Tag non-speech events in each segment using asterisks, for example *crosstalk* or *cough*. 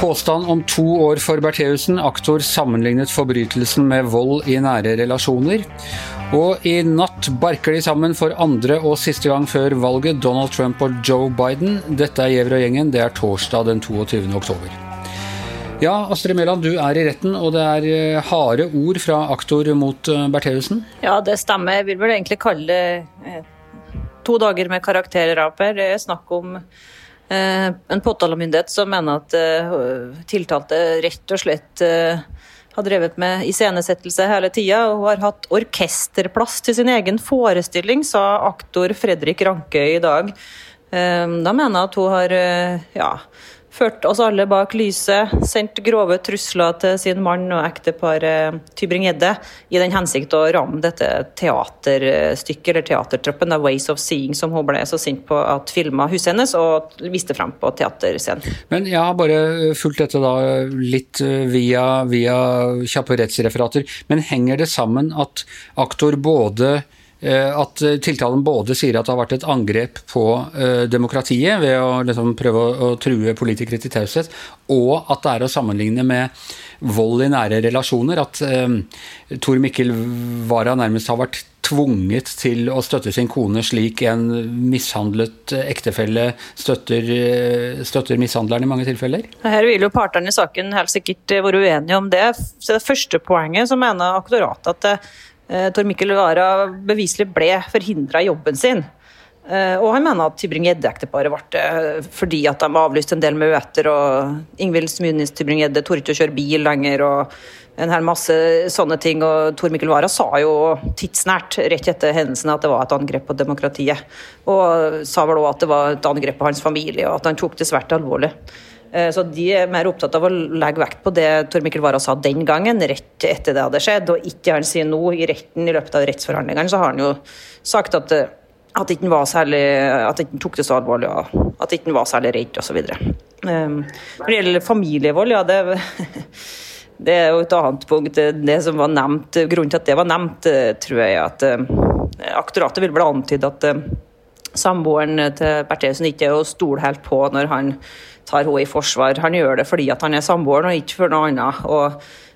Påstand om to år for Bertheussen. Aktor sammenlignet forbrytelsen med vold i nære relasjoner. Og i natt barker de sammen for andre og siste gang før valget, Donald Trump og Joe Biden. Dette er Gjever og gjengen. Det er torsdag den 22. oktober. Ja, Astrid Mæland, du er i retten, og det er eh, harde ord fra aktor mot eh, Bertheussen? Ja, det stemmer. Jeg vil vel egentlig kalle det eh, to dager med karakterrap her. Det er snakk om en påtalemyndighet som mener at tiltalte rett og slett har drevet med iscenesettelse hele tida og har hatt orkesterplass til sin egen forestilling, sa aktor Fredrik Rankøy i dag. Da mener jeg at hun har ja, ført oss alle bak lyset, sendte grove trusler til sin mann og ekteparet Tybring-Gjedde i den hensikt å ramme dette teaterstykket, eller teatertroppen, The Ways of Seeing, som hun ble så sint på at filma huset hennes og viste frem på teaterscenen. Men jeg har bare fulgt dette da litt via, via kjappe rettsreferater. Men henger det sammen at aktor både Eh, at eh, tiltalen både sier at det har vært et angrep på uh, demokratiet ved å liksom, prøve å, true politikere til taushet, og at det er å sammenligne med vold i nære relasjoner. At Tor Mikkel Wara nærmest har vært tvunget til å støtte sin kone slik en mishandlet ektefelle støtter, støtter mishandleren i mange tilfeller? Her vil jo partene i saken helt sikkert være uenige om det. Så det første poenget så mener aktoratet at det Eh, Tor Mikkel Wara beviselig ble forhindra jobben sin. Eh, og han mener at Tybring-Gjedde-ekteparet ble det eh, fordi at de avlyste en del møter, og Ingvild Smynis Tybring-Gjedde torde ikke å kjøre bil lenger, og en hel masse sånne ting. Og Tor Mikkel Wara sa jo tidsnært rett etter hendelsen at det var et angrep på demokratiet. Og sa vel òg at det var et angrep på hans familie, og at han tok det svært alvorlig. Eh, så de er mer opptatt av å legge vekt på det Tor Mikkel Wara sa den gangen, rett etter det hadde skjedd, og ikke han sier nå i retten i løpet av rettsforhandlingene, så har han jo sagt at, eh, at ikke var særlig, at ikke tok det så alvorlig, og at ikke var særlig redd osv. Um, når det gjelder familievold, ja det, *laughs* det er jo et annet punkt. Det som var nevnt, Grunnen til at det var nevnt, eh, tror jeg at aktoratet vil bli antydet at samboeren til Bertheussen ikke er å stole helt på når han tar henne i forsvar. Han gjør det fordi han er samboeren, og ikke for noe annet. Og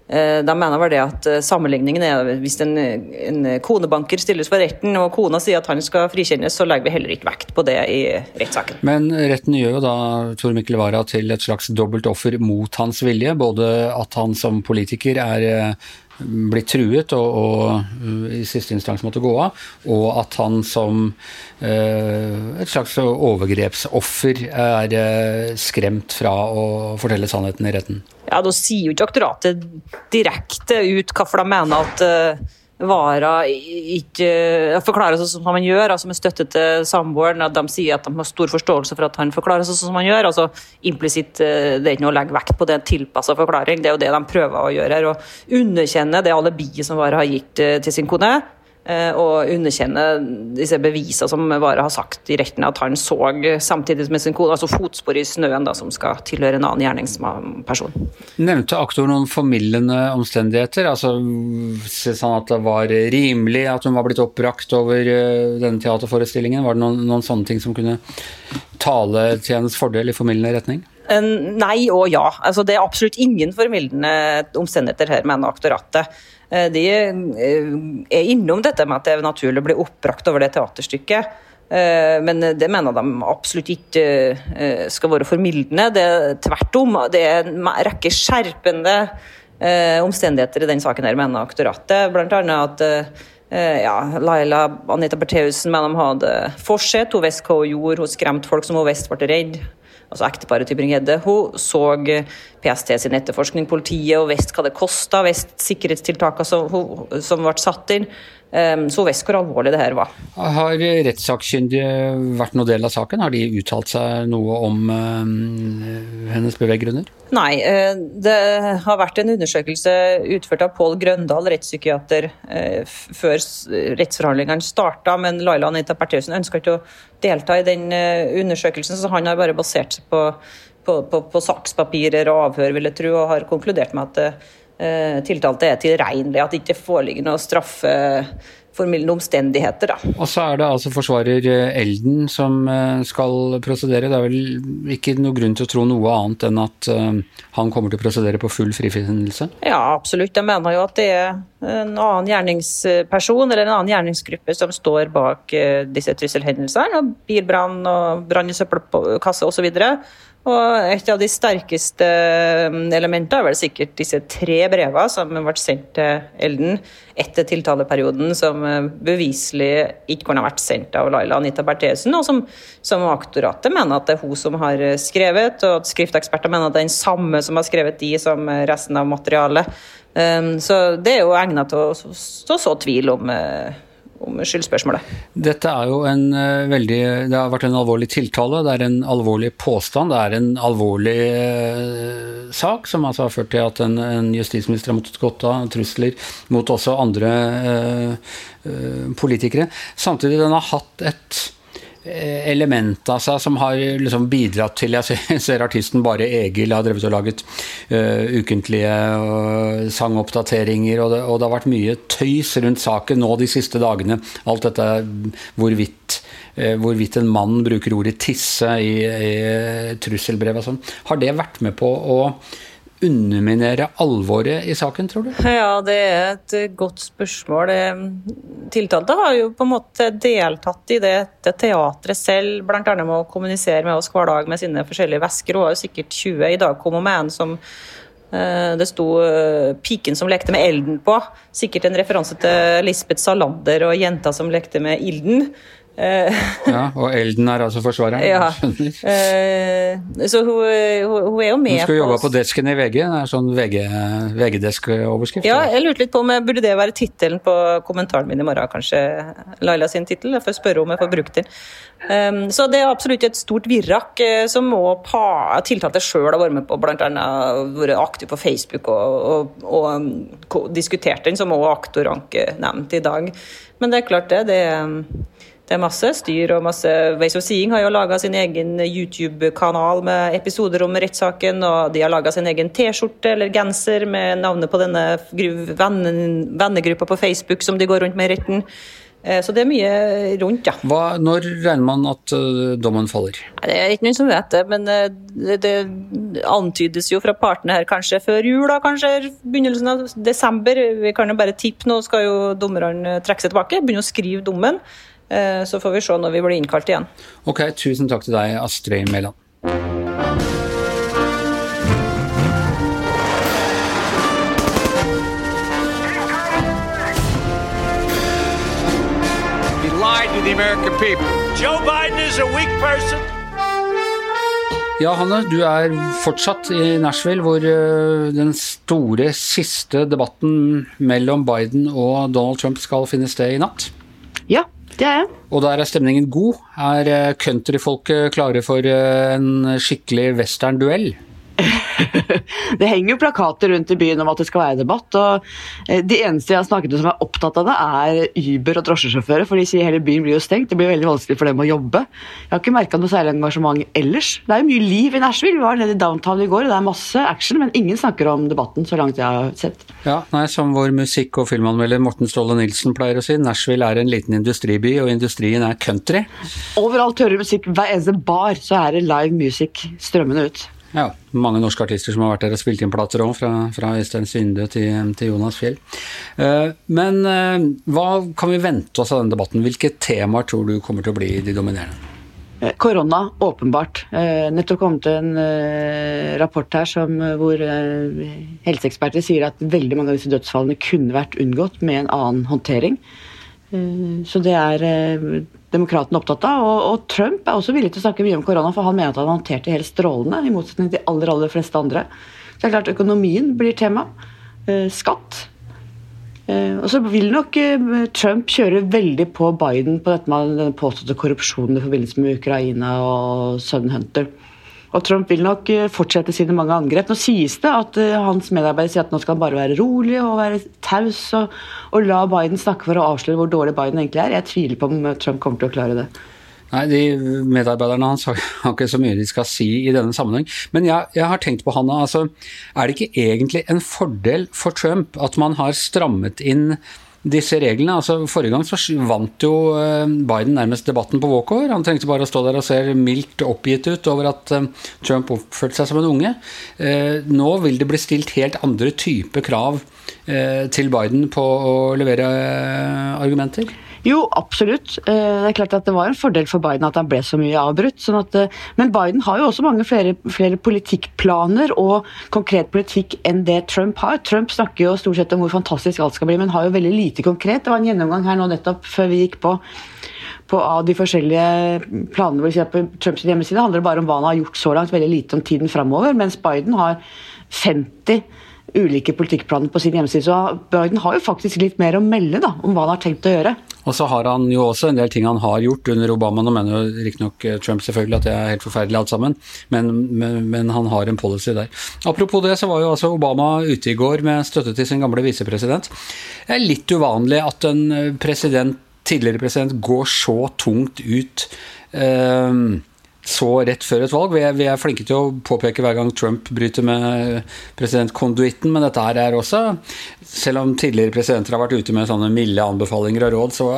eh, de mener vel det at eh, Sammenligningen er hvis en, en, konebanker stilles for retten, og kona sier at han skal frikjennes, så legger vi heller ikke vekt på det i rettssaken. Men retten gjør jo da Tor Mikkel Wara til et slags dobbelt offer mot hans vilje. Både at han som politiker er eh, blitt truet og, og, uh, i siste instans måtte gå av, og at han som uh, et slags overgrepsoffer er uh, skremt fra å fortelle sannheten i retten. Ja, Da sier jo ikke aktoratet direkte ut hvorfor de mener at Vara ikke forklarer seg som han gjør, altså med støtte til samboeren. At de sier at de har stor forståelse for at han forklarer seg som han gjør. altså Implisitt eh, det er ikke noe å legge vekt på, det er en tilpassa forklaring. Det er jo det de prøver å gjøre her. Å underkjenne det alibiet som Vara har gitt eh, til sin kone. Eh, og underkjenne disse bevisene som Vare har sagt i retten at han så samtidig med sin kone, altså fotspor i snøen da, som skal tilhøre en annen gjerningsperson. Nevnte aktor noen formildende omstendigheter? Altså sånn at det var rimelig at hun var blitt oppbrakt over eh, denne teaterforestillingen? Var det noen, noen sånne ting som kunne tale til hennes fordel i formildende retning? Nei og ja. Altså, det er absolutt ingen formildende omstendigheter her, mener aktoratet. Eh, de eh, er innom dette med at det er naturlig å bli oppbrakt over det teaterstykket. Eh, men det mener de absolutt ikke skal være formildende. Det er tvert om. Det er en rekke skjerpende omstendigheter i den saken her, mener aktoratet. Blant annet at ja, Laila Anita Bertheussen mener de hadde forsett. Hun visste hva hun gjorde, hun skremte folk som hun visste ble redd altså ekteparet Tybring-Gjedde, hun så PST sin etterforskning, politiet, og visste hva det kosta, visste sikkerhetstiltakene som, som ble satt inn. Ehm, så visste hvor alvorlig det her var. Har rettssakkyndige vært noen del av saken? Har de uttalt seg noe om uh, hennes beveggrunner? Nei, eh, det har vært en undersøkelse utført av Pål Grøndal, rettspsykiater, uh, før rettsforhandlingene starta, men Laila Anita Bertheussen ønska ikke å delta i den uh, undersøkelsen, så han har bare basert seg på, på, på, på sakspapirer og avhør, vil jeg tro, og har konkludert med at Eh, tiltalte er tilregnelig, at det ikke foreligger noe straffe, formildende omstendigheter. Da. Og så er det altså forsvarer eh, Elden som eh, skal prosedere. Det er vel ikke noe grunn til å tro noe annet enn at eh, han kommer til å prosedere på full frifinnelse? Ja, absolutt. Jeg mener jo at det er en annen gjerningsperson eller en annen gjerningsgruppe som står bak disse trusselhendelsene. Bilbrann og brann i søppelkasse osv. Og et av de sterkeste mm, elementene er vel sikkert disse tre brevene som ble sendt til Elden etter tiltaleperioden, som eh, beviselig ikke kunne ha vært sendt av Laila Anita Bertheussen, og som, som aktoratet mener at det er hun som har skrevet, og at skrifteksperter mener at det er den samme som har skrevet de som resten av materialet. Um, så det er jo egnet til å så, så tvil om om skyldspørsmålet. Dette er jo en uh, veldig Det har vært en alvorlig tiltale, det er en alvorlig påstand, det er en alvorlig uh, sak som altså har ført til at en, en justisminister har måttet gått av trusler mot også andre eh, politikere. Samtidig den har hatt et Eh, element av seg som har liksom bidratt til Jeg *laughs* ser artisten Bare Egil har drevet og laget uh, ukentlige uh, sangoppdateringer, og det, og det, har vært mye tøys rundt saken nå de siste dagene. Alt dette hvorvidt, uh, hvorvidt en mann bruker ordet 'tisse' i, i trusselbrev og sånn. Har det vært med på å underminere alvoret i saken, tror du? Ja, det er et godt spørsmål. Tiltalte har jo på en måte deltatt i det, teatret selv, bl.a. med å kommunisere med oss hver dag med sine forskjellige vesker. Hun har jo sikkert 20. I dag kom med en som eh, det sto eh, 'Piken som lekte med elden' på. Sikkert en referanse til Lisbeth Salander og jenta som lekte med ilden. Eh, ja, Og Elden er altså forsvareren? Ja. Uh, så hun, hun, hun, er jo med på Hun skal jobbe på desken i VG? Det er sånn VG-desk-overskrift? ja, jeg lurte litt på om burde det være tittelen på kommentaren min i morgen, kanskje. Laila sin tittel. Jeg får spørre om jeg får brukt den. Um, så det er absolutt et stort virrak uh, som må tiltalte sjøl har vært med på, bl.a. vært aktiv på Facebook og, og, og um, diskutert den, som også aktoranke nevnte i dag. Men det er klart det. det er det er masse styr og masse Ways of Seeing har jo laga sin egen YouTube-kanal med episoder om rettssaken, og de har laga sin egen T-skjorte eller genser med navnet på denne vennegruppa på Facebook som de går rundt med i retten. Eh, så det er mye rundt, ja. Hva, når regner man at uh, dommen faller? Det er ikke noen som vet det, men uh, det, det, antydes jo fra partene her kanskje før jul, da, kanskje begynnelsen av desember. Vi kan jo bare tippe, nå skal jo dommerne trekke seg tilbake, begynne å skrive dommen. Eh, så får vi se når vi blir innkalt igjen. Ok, tusen takk til deg, Astrid Mæland. Ja, Hanne, du er fortsatt i Nashville, hvor eh, den store siste debatten mellom Biden og Donald Trump skal finne sted i natt. Ja, det er jeg. Og der er stemningen god. Er eh, countryfolket klare for eh, en skikkelig western-duell? *laughs* det henger jo plakater rundt i byen om at det skal være debatt. og eh, De eneste jeg har snakket med som er opptatt av det, er Uber- og drosjesjåfører. For de sier hele byen blir jo stengt. Det blir veldig vanskelig for dem å jobbe. Jeg har ikke merka noe særlig engasjement ellers. Det er jo mye liv i Nashville. Vi var nede i downtown i går, og det er masse action, men ingen snakker om debatten så langt jeg har sett. Ja, nei, Som vår musikk- og filmanmelder Morten Ståle Nilsen pleier å si, Nashville er en liten industriby, og industrien er country. Overalt hører du musikk. Hver eneste bar så er det live music strømmende ut. Ja, mange norske artister som har vært der og spilt inn plater òg, fra, fra Øystein Synde til, til, Jonas Fjell. Uh, men uh, hva kan vi vente oss av denne debatten? Hvilke temaer tror du kommer til å bli de dominerende? Eh, korona, åpenbart. Nettopp kommet en rapport her som, hvor helseeksperter sier at veldig mange av disse dødsfallene kunne vært unngått med en annen håndtering. Så det er demokratene opptatt av. Og, og, Trump er også villig til å snakke mye om korona, for han mener at han håndterte det helt strålende, i motsetning til de aller, aller fleste andre. Så det er klart økonomien blir tema. Eh, skatt. Eh, og så vil nok eh, Trump kjøre veldig på Biden på dette med den påståtte korrupsjonen i forbindelse med Ukraina og Sun Hunter. Og Trump vil nok eh, fortsette sine mange angrep. Nå sies det at uh, hans medarbeidere sier at nå skal han bare være rolig og være taus og, og, la Biden snakke for å avsløre hvor dårlig Biden egentlig er. Jeg tviler på om Trump kommer til å klare det. Nei, de Medarbeiderne hans *laughs* har ikke så mye de skal si i denne sammenheng. Men jeg, jeg har tenkt på Hanna, altså, er det ikke egentlig en fordel for Trump at man har strammet inn disse reglene. altså Forrige gang så vant jo eh, Biden nærmest debatten på walkover. Han trengte bare å stå der og se mildt oppgitt ut over at eh, Trump oppførte seg som en unge. Eh, nå vil det bli stilt helt andre type krav til Biden på å levere argumenter? Jo, absolutt. Det er klart at det var en fordel for Biden at han ble så mye avbrutt. Sånn at, men Biden har jo også mange flere, flere, politikkplaner og konkret politikk enn det Trump har. Trump snakker jo stort sett om hvor fantastisk alt skal bli, men har jo veldig lite konkret. Det var en gjennomgang her nå nettopp før vi gikk på på av de forskjellige planene hvor på Trumps hjemmeside handler det bare om hva han har gjort så langt, veldig lite om tiden framover. Mens Biden har 50 ulike politikkplaner på sin hjemmeside. Så Biden har jo faktisk litt mer å melde da, om hva han har tenkt å gjøre. Og så har han jo også en del ting han har gjort under Obama. Nå mener jo riktignok eh, Trump selvfølgelig at det er helt forferdelig alt sammen, men, men, men, han har en policy der. Apropos det, så var jo altså Obama ute i går med støtte til sin gamle visepresident. Det er litt uvanlig at en president, tidligere president går så tungt ut. Uh, så rett før et valg. Vi er, vi er, flinke til å påpeke hver gang Trump bryter med presidentkonduitten, men dette her er også Selv om tidligere presidenter har vært ute med sånne milde anbefalinger og råd, så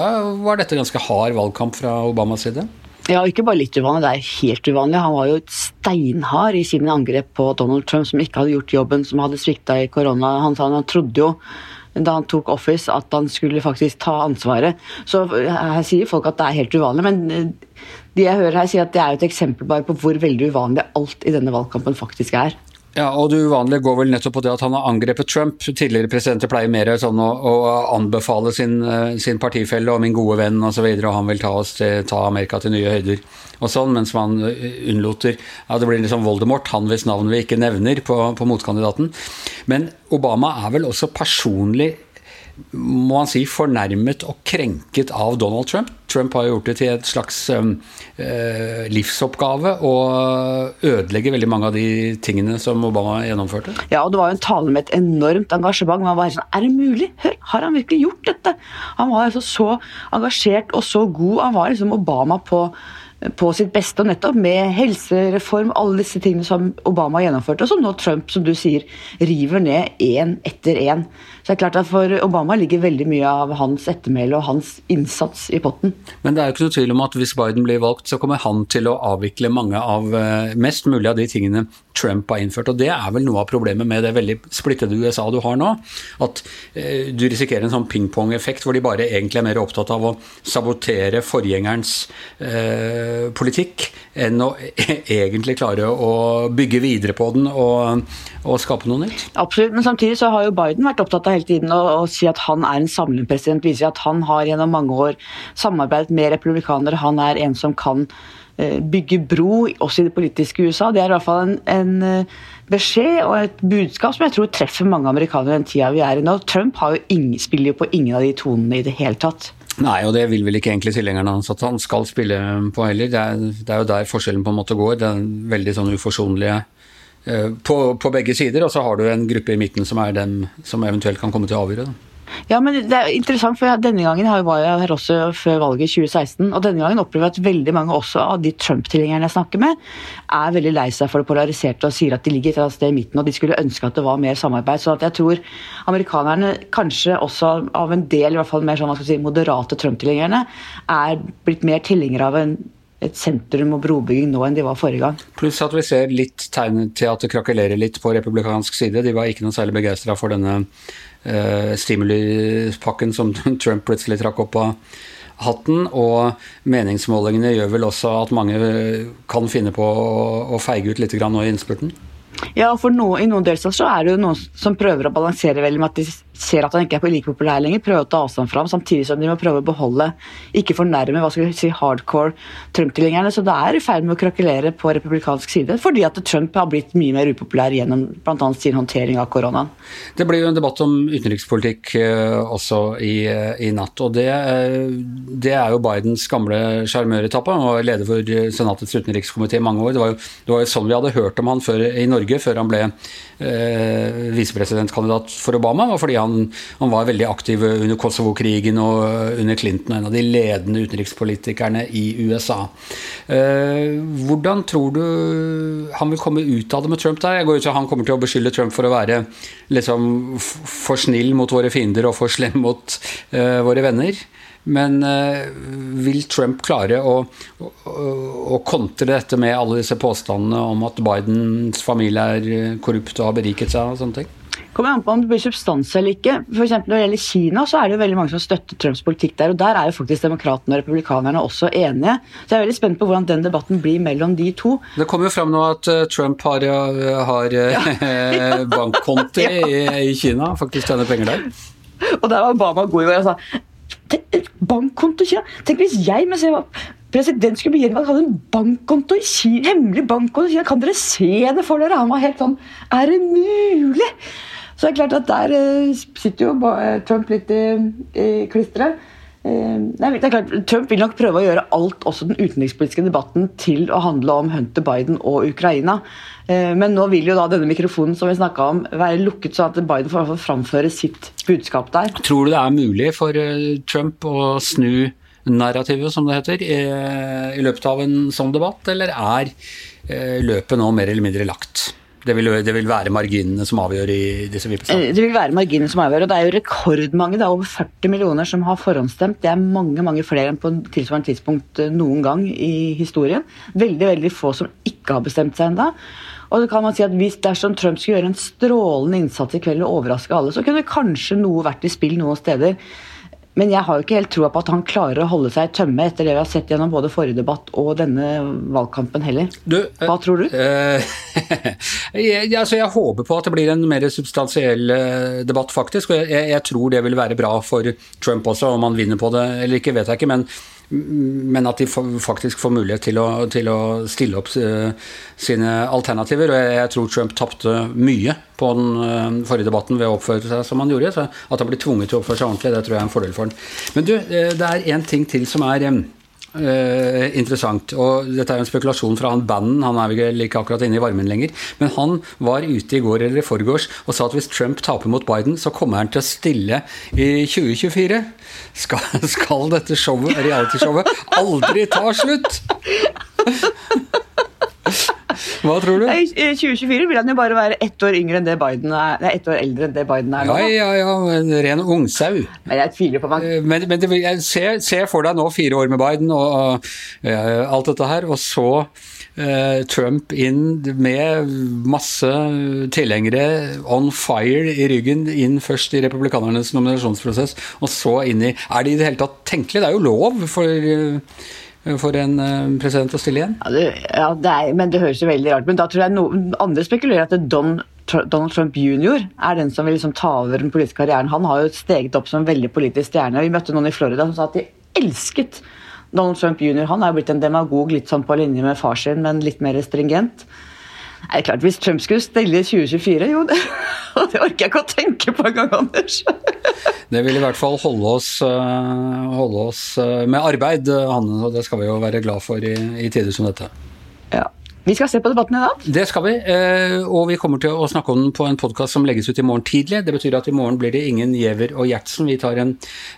var dette ganske hard valgkamp fra Obamas side. Ja, ikke bare litt uvanlig, det er helt uvanlig. Han var jo steinhard i sine angrep på Donald Trump, som ikke hadde gjort jobben, som hadde svikta i korona. Han, sa han trodde jo da han tok office, at han skulle faktisk ta ansvaret. Så her sier folk at det er helt uvanlig, men de jeg hører her, sier at det er et eksempel bare på hvor veldig uvanlig alt i denne valgkampen faktisk er. Ja, og Det uvanlige går vel nettopp på det at han har angrepet Trump. Tidligere presidenter pleier mer sånn å, å anbefale sin, eh, sin, partifelle og min gode venn osv., og, så videre, og han vil ta, til, ta Amerika til nye høyder og sånn, mens man eh, unnloter ja, Det blir liksom Voldemort, han hvis navn vi ikke nevner på, på motkandidaten. Men Obama er vel også personlig må han si, fornærmet og krenket av Donald Trump. Trump har gjort det til et slags um, uh, livsoppgave å ødelegge veldig mange av de tingene som Obama gjennomførte. Ja, og det var jo en tale med et enormt engasjement. Man var sånn Er det mulig? Hør, har han virkelig gjort dette? Han var altså så engasjert og så god. Han var liksom Obama på på sitt beste, og nettopp med helsereform, alle disse tingene som Obama gjennomførte, og som nå Trump, som du sier, river ned én etter én. Så det er klart at For Obama ligger veldig mye av hans ettermæle og hans innsats i potten. Men det er jo ikke noe tvil om at hvis Biden blir valgt, så kommer han til å avvikle mange av, eh, mest mulig av de tingene Trump har innført. Og det er vel noe av problemet med det veldig splittede USA du har nå. At eh, du risikerer en sånn pingpong-effekt hvor de bare egentlig er mer opptatt av å sabotere forgjengerens eh, politikk enn å egentlig klare å bygge videre på den og, og skape noe nytt. Absolutt, men samtidig så har jo Biden vært opptatt av hele tiden å, å si at han er en samlende president, viser at han har gjennom mange år samarbeidet med republikanere. Han er en som kan eh, bygge bro også i det politiske USA. Det er i hvert fall en, en eh, beskjed og et budskap som jeg tror treffer mange amerikanere den tida vi er i nå. Trump jo ingen, spiller jo på ingen av de tonene i det hele tatt. Nei, og det vil vel ikke egentlig tilhengerne hans at han skal spille på heller. Det er, det er, jo der forskjellen på en måte går. Det er veldig sånn uforsonlige på, på, begge sider, og så har du en gruppe i midten som er dem som eventuelt kan komme til å avgjøre. Ja, men det er interessant, for Denne gangen var jeg her også før valget i 2016. og Denne gangen opplever jeg at veldig mange også av de Trump-tilhengerne jeg snakker med, er veldig lei seg for det polariserte og sier at de ligger et sted i midten og de skulle ønske at det var mer samarbeid. Så jeg tror amerikanerne, kanskje også av en del i hvert fall mer sånn, si, moderate Trump-tilhengerne, er blitt mer tilhengere av en et sentrum og brobygging nå enn de var forrige gang. Pluss at vi ser litt tegn til at det krakelerer litt på republikansk side. De var ikke noe særlig begeistra for denne uh, stimulipakken som *laughs* Trump plutselig trakk opp av hatten. Og meningsmålingene gjør vel også at mange kan finne på å, feige ut litt nå i innspurten? Ja, for no, I noen delstater så er det jo noen som prøver å balansere veldig med at de ser at han ikke er like populær lenger, prøver å ta avstand fra ham, samtidig som de må prøve å beholde, ikke fornærme hva skal vi si, hardcore Trump-tilhengerne. Så det er i ferd med å krakelere på republikansk side, fordi at Trump har blitt mye mer upopulær gjennom bl.a. sin håndtering av koronaen. Det blir jo en debatt om utenrikspolitikk uh, også i, uh, i, natt. og det, uh, det, er jo Bidens gamle sjarmøretappe. Han var leder for Senatets utenrikskomité i mange år. Det var, jo, det var jo sånn vi hadde hørt om han før, i Norge før han ble visepresidentkandidat for Obama. og fordi han Han, han var veldig aktiv under Kosovo-krigen og under Clinton, en av de ledende utenrikspolitikerne i USA. Eh, hvordan tror du han vil komme ut av det med Trump der? Jeg går ut fra Han kommer til å beskylde Trump for å være liksom, for snill mot våre fiender og for slem mot eh, våre venner. Men eh, vil Trump klare å, å, å, kontre dette med alle disse påstandene om at Bidens familie er korrupt og har beriket seg og sånne ting? Kommer an på om det blir substans eller ikke. For Når det gjelder Kina, så er det jo veldig mange som støtter Trumps politikk der. Og der er jo faktisk demokratene og republikanerne også enige. Så jeg er veldig spent på hvordan den debatten blir mellom de to. Det kommer jo fram nå at uh, Trump har, har ja. *laughs* bankkonti ja. i, i, Kina, faktisk tjener penger der. Og der var Obama god i går og sa Bankkonto Kina? Tenk hvis jeg, mens jeg var president skulle bli gjenvalgt, hadde en bankkonto i Kina, hemmelig bankkonto i Kina. Kan dere se det for dere? Han var helt sånn Er det mulig? Så det er klart at der uh, sitter jo eh, Trump litt i, i klisteret. Nei, det er klart, Trump vil nok prøve å gjøre alt, også den utenrikspolitiske debatten, til å handle om Hunter Biden og Ukraina. Men nå vil jo da denne mikrofonen som vi om være lukket, sånn at Biden får framføre sitt budskap der. Tror du det er mulig for Trump å snu narrativet, som det heter, i, i løpet av en sånn debatt, eller er løpet nå mer eller mindre lagt? Det vil, det vil, være marginene som avgjør i disse vippesakene? Det vil være marginene som avgjør, og det er jo rekordmange. Det er over 40 millioner som har forhåndsstemt. Det er mange mange flere enn på tilsvarende tidspunkt eh, noen gang i historien. Veldig veldig få som ikke har bestemt seg ennå. Og så kan man si at hvis Dersom Trump skulle gjøre en strålende innsats i kveld og overraske alle, så kunne kanskje noe vært i spill noen steder. Men jeg har jo ikke helt troa på at han klarer å holde seg i tømme etter det vi har sett gjennom både forrige debatt og denne valgkampen heller. Du, Hva tror du? *laughs* Øh, jeg, altså jeg, håper på at det blir en mer substansiell uh, debatt, faktisk. Og jeg, jeg, tror det vil være bra for Trump også, om han vinner på det eller ikke, vet jeg ikke. men men at de faktisk får mulighet til å, til å stille opp uh, sine alternativer. Og jeg, tror Trump tapte mye på den uh, forrige debatten ved å oppføre seg som han gjorde. Så at han blir tvunget til å oppføre seg ordentlig, det tror jeg er en fordel for han. Men du, uh, det er én ting til som er Uh, interessant. Og dette er en spekulasjon fra han Bannon, han er vel ikke akkurat inne i varmen lenger. Men han var ute i går eller i forgårs og sa at hvis Trump taper mot Biden, så kommer han til å stille i 2024. Skal, *laughs* skal dette showet, realityshowet aldri ta slutt? Hva tror du? I 2024 vil han jo bare være ett år yngre enn det Biden er, nei, ett år eldre enn det Biden er nå. Ja, ja, ja, en ren ungsau. Men jeg tviler på meg. Eh, men, men det, se, se, for deg nå fire år med Biden og, og uh, alt dette her, og så uh, Trump inn med masse tilhengere on fire i ryggen, inn først i republikanernes nominasjonsprosess, og så inn i Er det i det hele tatt tenkelig? Det er jo lov for uh, for en eh, president å stille igjen? Ja, det, ja det er, men det høres jo veldig rart Men da tror jeg noen andre spekulerer at Don, Donald Trump jr. er den som vil liksom ta over den politiske karrieren. Han har jo steget opp som en veldig politisk stjerne. Vi møtte noen i Florida som sa at de elsket Donald Trump jr. Han er jo blitt en demagog litt sånn på linje med far sin, men litt mer stringent. Det er klart, Hvis Trump skulle stille i 2024, jo, det, *laughs* det orker jeg ikke å tenke på engang, Anders. *laughs* det vil i hvert fall holde oss, eh, holde oss eh, med arbeid, Hanne. Og det skal vi jo være glad for i, i tider som dette. Vi skal se på debatten i dag. Det skal vi. Eh, og vi kommer til å snakke om den på en podkast som legges ut i morgen tidlig. Det betyr at i morgen blir det ingen Giæver og Gjertsen. Vi tar en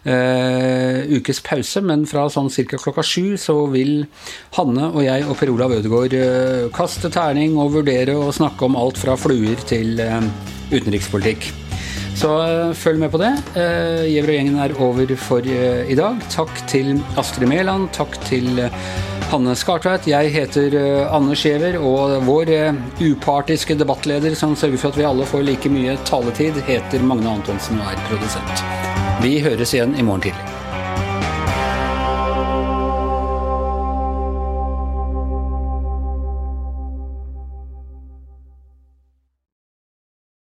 uh, ukes pause, men fra sånn ca. klokka sju så vil Hanne og jeg og Per Olav Ødegaard uh, kaste terning og vurdere å snakke om alt fra fluer til uh, utenrikspolitikk. Så følg med på det. Giæver og gjengen er over for i dag. Takk til Astrid Mæland. Takk til Hanne Skartveit. Jeg heter Anders Anne Skjever, og vår eh, upartiske debattleder som sørger for at vi alle får like mye taletid, heter Magne Antonsen og er produsent. Vi høres igjen i morgen tidlig.